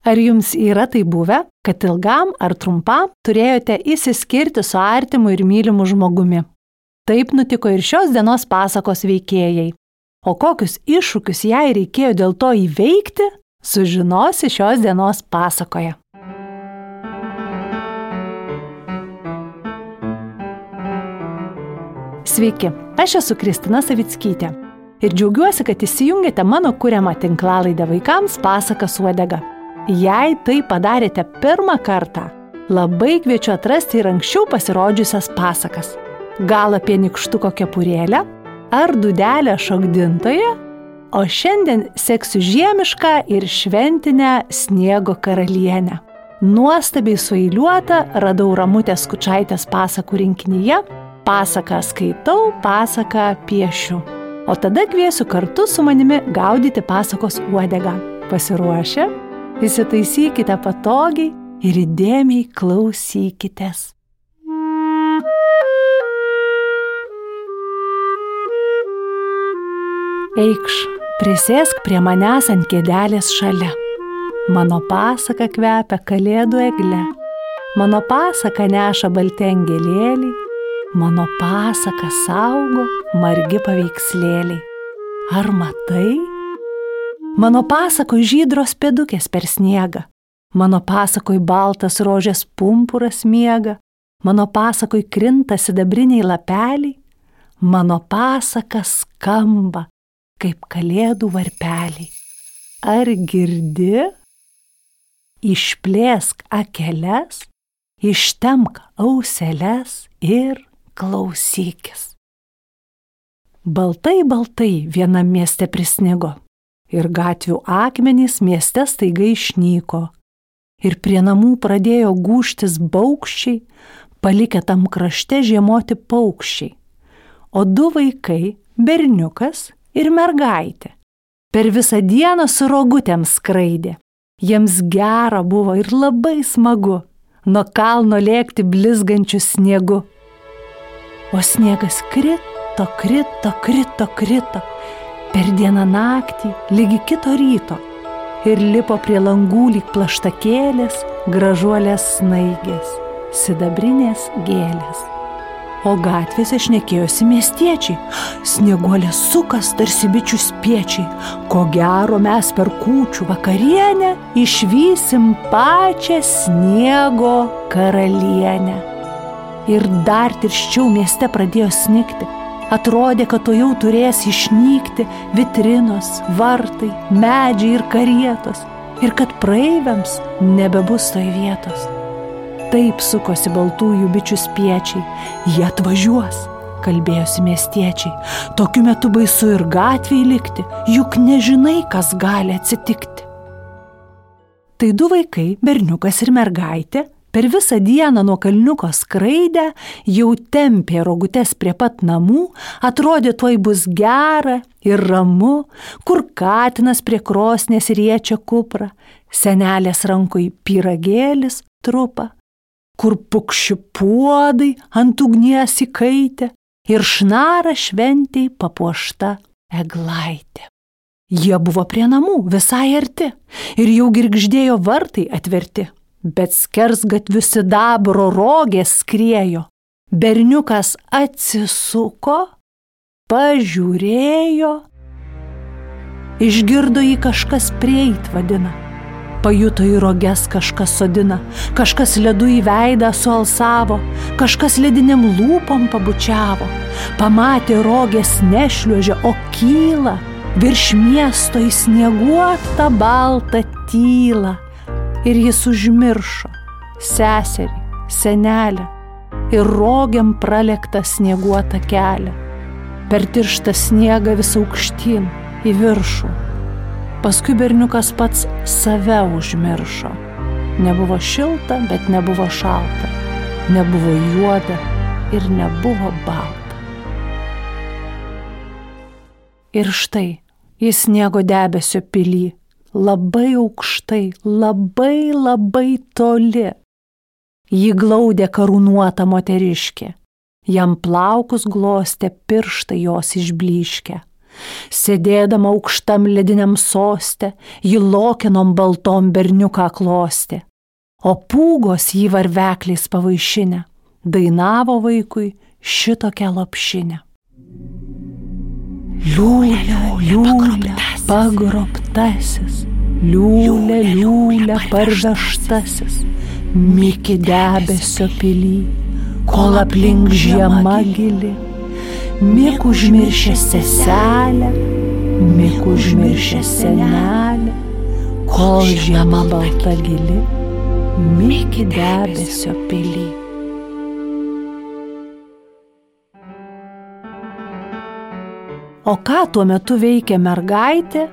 Ar jums yra tai buvę, kad ilgam ar trumpam turėjote įsiskirti su artimu ir mylimu žmogumi? Taip nutiko ir šios dienos pasakos veikėjai. O kokius iššūkius jai reikėjo dėl to įveikti, sužinosi šios dienos pasakoje. Sveiki, aš esu Kristina Savickytė ir džiaugiuosi, kad įsijungėte mano kuriamą tinklalaidę vaikams pasaką suodega. Jei tai padarėte pirmą kartą, labai kviečiu atrasti ir anksčiau pasirodžiusias pasakas. Gal apie nikštuko kepurėlę ar dudelę šokdintoje, o šiandien seksiu žiemišką ir šventinę sniego karalienę. Nuostabiai sueiliuota radau Ramutės Kučaitės pasakų rinkinyje Pasaką skaitau, pasaką piešiu. O tada kviesiu kartu su manimi gaudyti pasakos uodegą. Pasiruošę? Įsitaisykite patogiai ir įdėmiai klausykitės. Eikš, prisėsk prie manęs ant kėdelės šalia. Mano pasaka kvepia kalėdų egle. Mano pasaka neša baltengelėlį. Mano pasaka saugo margi paveikslėliai. Ar matai? Mano pasakoj žydros pėdukės per sniegą. Mano pasakoj baltas rožės pumpuras miega. Mano pasakoj krinta sidabriniai lapeliai. Mano pasaka skamba kaip kalėdų varpeliai. Ar girdi? Išplėsk akeles, ištemk auseles ir klausykis. Baltai baltai vienam mieste prisnigo ir gatvių akmenys mieste staiga išnyko. Ir prie namų pradėjo gūštis baukščiai, palikę tam krašte žiemoti paukščiai. O du vaikai, berniukas ir mergaitė, per visą dieną su rogutėm skraidė. Jiems gera buvo ir labai smagu nuo kalno lėkti blizgančių sniegu. O sniegas krito, krito, krito, krito per dieną naktį, lygi kito ryto. Ir lipo prie langų lyg plaštakėlės, gražuolės snaigės, sidabrinės gėlės. O gatvėse šnekėjosi miestiečiai. Snieguolės sukas tarsi bičių spiečiai. Ko gero mes per kūčių vakarienę išvysim pačią sniego karalienę. Ir dar tirščiau mieste pradėjo snigti Atrodė, kad to jau turės išnykti vitrinos, vartai, medžiai ir karietos ir kad praeiviams nebebus toj vietos. Taip sukosi baltųjų bičių spiečiai, jie atvažiuos, kalbėjosi miestiečiai. Tokiu metu baisu ir gatvėje likti, juk nežinai, kas gali atsitikti. Tai du vaikai, berniukas ir mergaitė, Per visą dieną nuo kalniuko skraidę, jau tempė rogutes prie pat namų, atrodė tuoj bus gera ir ramu, kur katinas prie krosnės riečia kuprą, senelės rankoj pyragėlis trupa, kur pukščių puodai ant ugnies įkaitė ir šnara šventiai papuošta eglaitė. Jie buvo prie namų, visai arti, ir jau girgždėjo vartai atverti bet skersgatvių sidabro rogės skriejo. Berniukas atsisuko, pažiūrėjo, išgirdo jį kažkas prieit vadina. Pajuto į roges kažkas sodina, kažkas ledu į veidą sualsavo, kažkas lediniam lūpom pabučiavo. Pamatė rogės nešliuožę, o kyla virš miesto į snieguotą baltą tylą ir jis užmiršo seserį, senelę ir rogiam pralektą snieguotą kelią. Per tirštą sniegą vis aukštyn į viršų. Paskui berniukas pats save užmiršo. Nebuvo šilta, bet nebuvo šalta. Nebuvo juoda ir nebuvo balta. Ir štai jis sniego debesio pilyje labai aukštai, labai labai toli. Jį glaudė karūnuota moteriškė, jam plaukus glostė pirštai jos išbliškę, Sėdėdama aukštam lediniam soste, ji lokinom baltom berniuką klostė, o pūgos jį varvekliais pavaišinę, dainavo vaikui šitokią lopšinę. Liūlė, liūlė, pagrobtasis, liūlė, liūlė, parvežtasis, miki debesio pily, kol aplink žiema gili. Mik užmiršę seselę, mik užmiršę senelę, kol žiema balta gili, miki debesio pily. O ką tuo metu veikė mergaitė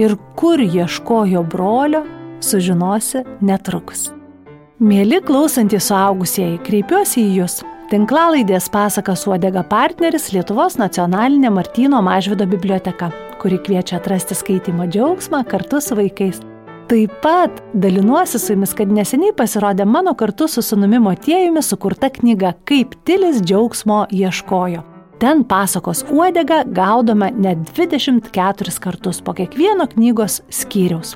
ir kur ieškojo brolio, sužinosi netrukus. Mėly klausantys suaugusieji, kreipiuosi į Jūs Tinklalaidės pasakas Uodega partneris Lietuvos nacionalinė Martyno Mažvido biblioteka, kuri kviečia atrasti skaitimo džiaugsmą kartu su vaikais. Taip pat dalinuosi su jumis, kad neseniai pasirodė mano kartu su sunumi Motiejumi sukurta knyga Kaip Tilis džiaugsmo ieškojo. Ten pasakos uodega gaudoma net 24 kartus po kiekvieno knygos skyriaus.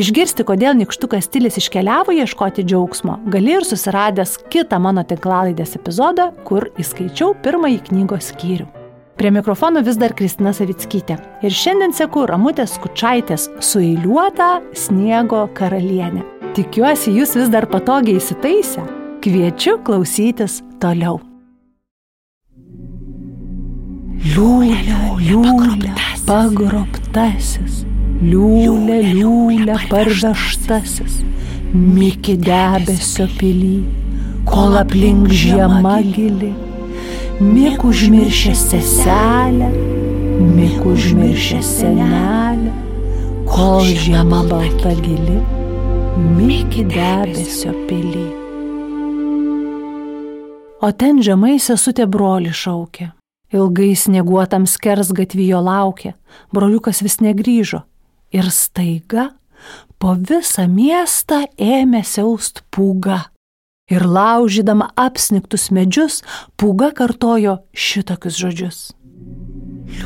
Išgirsti, kodėl nikštukas stilius iškeliavo ieškoti džiaugsmo, gali ir susiradęs kitą mano tinklalaidės epizodą, kur įskaičiau pirmąjį knygos skyrių. Prie mikrofono vis dar Kristina Savickytė. Ir šiandien seku Ramutės Kučaitės sueiliuotą sniego karalienę. Tikiuosi, jūs vis dar patogiai įsitaisę. Kviečiu klausytis toliau. Liūlė, liūlė, pagrobtasis. liūlė, liūlė parvežtasis, miki debesio pily, kol aplink žiema gili, mik užmiršę seselę, mik užmiršę senelę, kol žiema balta gili, miki debesio pily. O ten žemai sesutė broli šaukė. Ilgai snieguotam skers gatvijo laukė, broliukas vis negryžo, ir staiga po visą miestą ėmė siaust pūga. Ir laužydama apsniktus medžius, pūga kartojo šitokius žodžius.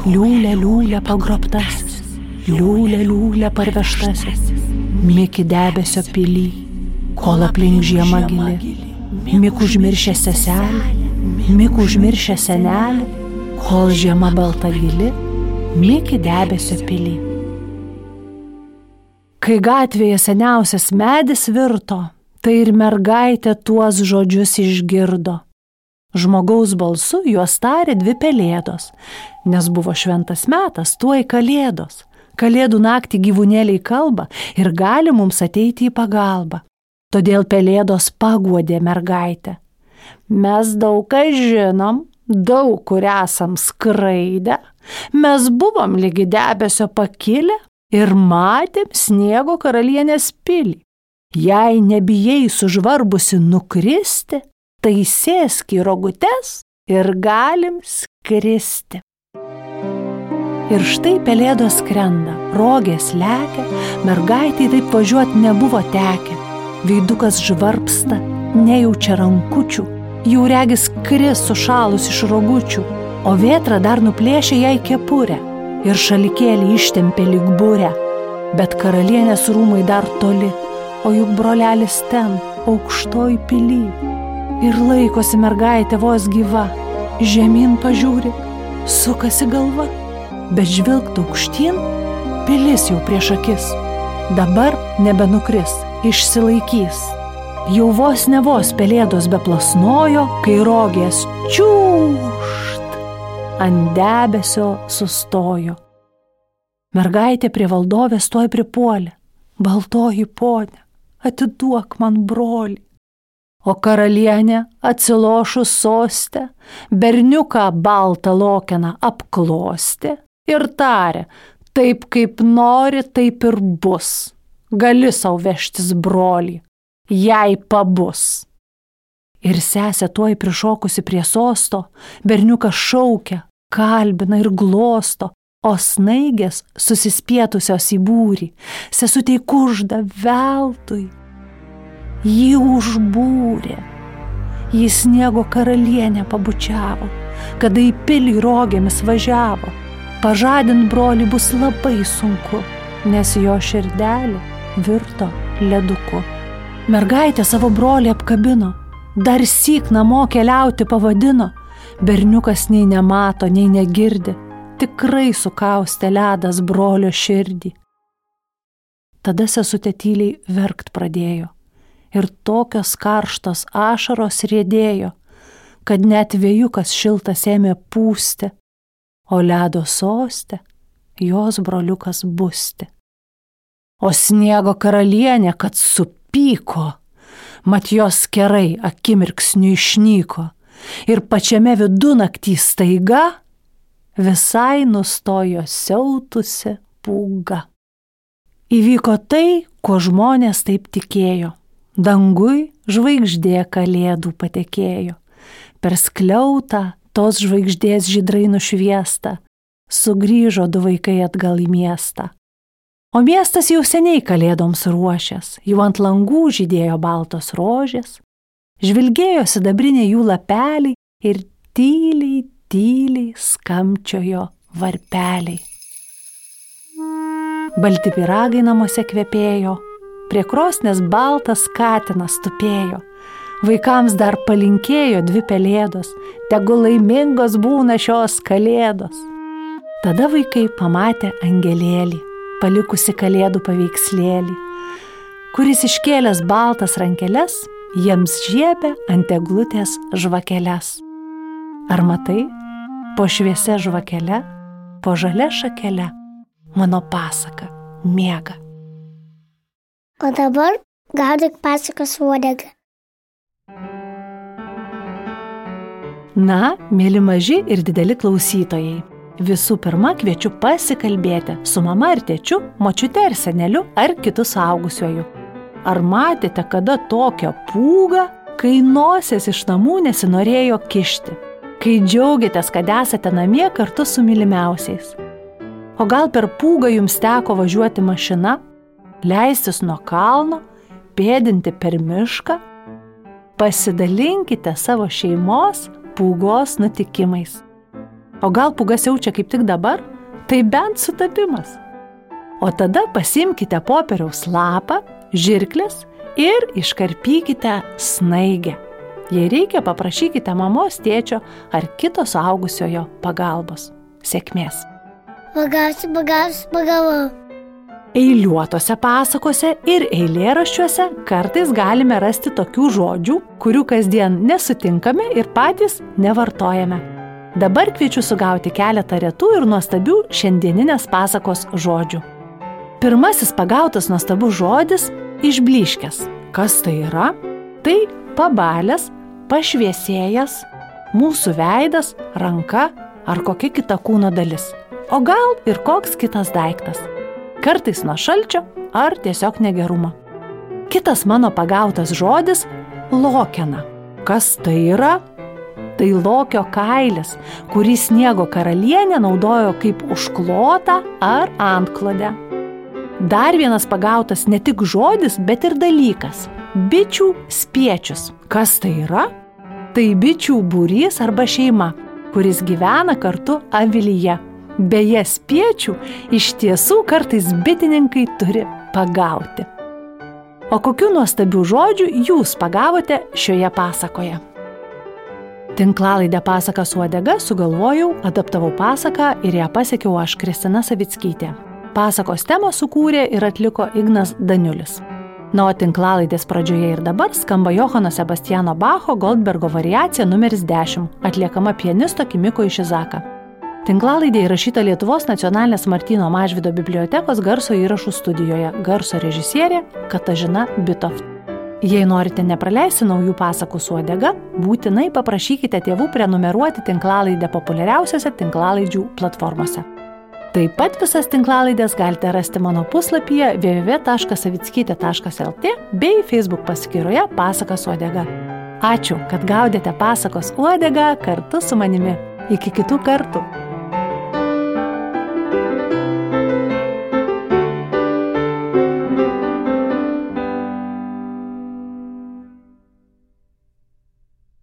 Liūlė, liūlė pagrobtasis, liūlė, liūlė parvežtasis, miki debesio pily, kol aplink žiema gili, mik užmiršę seselį, mik užmiršę senelį, kol žiema balta gili, miki debesio pily. Kai gatvėje seniausias medis virto, tai ir mergaitė tuos žodžius išgirdo. Žmogaus balsu juos tarė dvi pelėdos, nes buvo šventas metas, tuoj kalėdos. Kalėdų naktį gyvūnėliai kalba ir gali mums ateiti į pagalbą. Todėl pelėdos paguodė mergaitę. Mes daug ką žinom, daug kur esam skraidę, mes buvom lygi debesio pakilę, ir matėm sniego karalienės pilį. Jei nebijai sužvarbusi nukristi, tai sėsk į rogutes ir galim skristi. Ir štai pelėdos krenda, rogės lekia, mergaitai taip važiuoti nebuvo tekę. Veidukas žvarpsta, nejaučia rankučių, jau regis kris sušalus iš rogučių, o vėtra dar nuplėšė jai kepurę ir šalikėlį ištempė lyg būrę. Bet karalienės rūmai dar toli, o juk brolelis ten, aukštoj pily. Ir laikosi mergaitė vos gyva, žemyn pažiūri, sukasi galva, bet žvilgt aukštyn, pilis jau prieš akis. Dabar nebenukris, išsilaikys. Jau vos ne vos pelėdos beplasnojo, kai rogės čiūš ant debesio sustojo. Mergaitė prie valdovės toj pripuolė. Baltoji ponė, atiduok man brolį. O karalienė atsilošus sostę, berniuką baltą lokeną apklosti ir tarė, taip kaip nori, taip ir bus. Gali savo vežtis brolį, jei pabus. Ir sesė tuoj prišokusi prie sosto, berniukas šaukia, kalbina ir glosto, o snaigės susispietusios į būrį, sesutei kužda veltui. Jį užbūrė, jį sniego karalienę pabučiavo, kada į pilį rogėmis važiavo, pažadint broli bus labai sunku, nes jo širdelė virto leduku. Mergaitė savo brolį apkabino, dar syk namo keliauti pavadino, berniukas nei nemato, nei negirdi, tikrai sukaustė ledas brolio širdį. Tada sesutė tyliai verkt pradėjo ir tokios karštos ašaros rėdėjo, kad net vėjukas šiltas ėmė pūsti, o ledo sostė jos broliukas busti. O sniego karalienė, kad supyko, mat jos kerai akimirksniu išnyko ir pačiame vidunaktį staiga visai nustojo siautusi pūga. Įvyko tai, ko žmonės taip tikėjo. Dangui žvaigždė kalėdų patekėjo. Per skliautą tos žvaigždės žydrai nušviesta, sugrįžo du vaikai atgal į miestą. O miestas jau seniai kalėdoms ruošęs, jau ant langų žydėjo baltos rožės, žvilgėjo sidabriniai jų lapeliai ir tyliai, tyliai skamčiojo varpeliai. Balti piragai namuose kvepėjo, prie krosnės baltas katinas tupėjo. Vaikams dar palinkėjo dvi pelėdos, tegu laimingos būna šios kalėdos. Tada vaikai pamatė angelėlį, palikusi kalėdų paveikslėlį, kuris iškėlęs baltas rankeles jiems žiebė ant eglutės žvakeles. Ar matai, po šviesia žvakele, po žalia šakele, mano pasaka miega. O dabar gaudyk pasakas uodegą. Na, mėly maži ir dideli klausytojai. Visų pirma, kviečiu pasikalbėti su mama ar tėčiu, močiute ar seneliu ar kitu suaugusiuoju. Ar matėte kada tokią pūgą, kai nosės iš namų nesinorėjo kišti? Kai džiaugiatės, kad esate namie kartu su mylimiausiais? O gal per pūgą jums teko važiuoti mašina, leistis nuo kalno, pėdinti per mišką? Pasidalinkite savo šeimos pūgos nutikimais. O gal pūga siaučia kaip tik dabar? Tai bent sutapimas. O tada pasimkite popieriaus lapą, žirklės ir iškarpykite snaigę. Jei reikia, paprašykite mamos, tėčio ar kito suaugusiojo pagalbos. Sėkmės. Pagausiu, pagausiu, pagavau. Eiliuotose pasakose ir eilėraščiuose kartais galime rasti tokių žodžių, kurių kasdien nesutinkame ir patys nevartojame. Dabar kviečiu sugauti keletą retų ir nuostabių šiandieninės pasakos žodžių. Pirmasis pagautas nuostabus žodis - išbliškęs. Kas tai yra? Tai pabalęs, pašviesėjęs, mūsų veidas, ranka ar kokia kita kūno dalis. O gal ir koks kitas daiktas kartais nuo šalčio ar tiesiog negerumo. Kitas mano pagautas žodis - lokena. Kas tai yra? Tai lokio kailis, kurį sniego karalienė naudojo kaip užklotą ar antklodę. Dar vienas pagautas ne tik žodis, bet ir dalykas - bičių spiečius. Kas tai yra? Tai bičių būrys arba šeima, kuris gyvena kartu avilyje. Beje, spiečių iš tiesų kartais bitininkai turi pagauti. O kokiu nuostabių žodžių jūs pagavote šioje pasakoje? Tinklalaidę pasaką suodega sugalvojau, adaptavau pasaką ir ją pasiekiau aš Kristina Savickytė. Pasakos temą sukūrė ir atliko Ignas Daniulis. Na, o tinklalaidės pradžioje ir dabar skamba Johano Sebastiano Bacho Goldbergo variacija numeris 10, atliekama pianisto Kimiko Išizaka. Tinklalaidė įrašyta Lietuvos nacionalinės Martino Mažvido bibliotekos garso įrašų studijoje, garso režisierė Katažina Bitoft. Jei norite nepraleisti naujų pasakų su odega, būtinai paprašykite tėvų prenumeruoti tinklalaidę populiariausiose tinklalaidžių platformose. Taip pat visas tinklalaidės galite rasti mano puslapyje www.savickytė.lt bei Facebook paskyroje Pasakas Odega. Ačiū, kad gaudėte pasakos Odega kartu su manimi. Iki kitų kartų.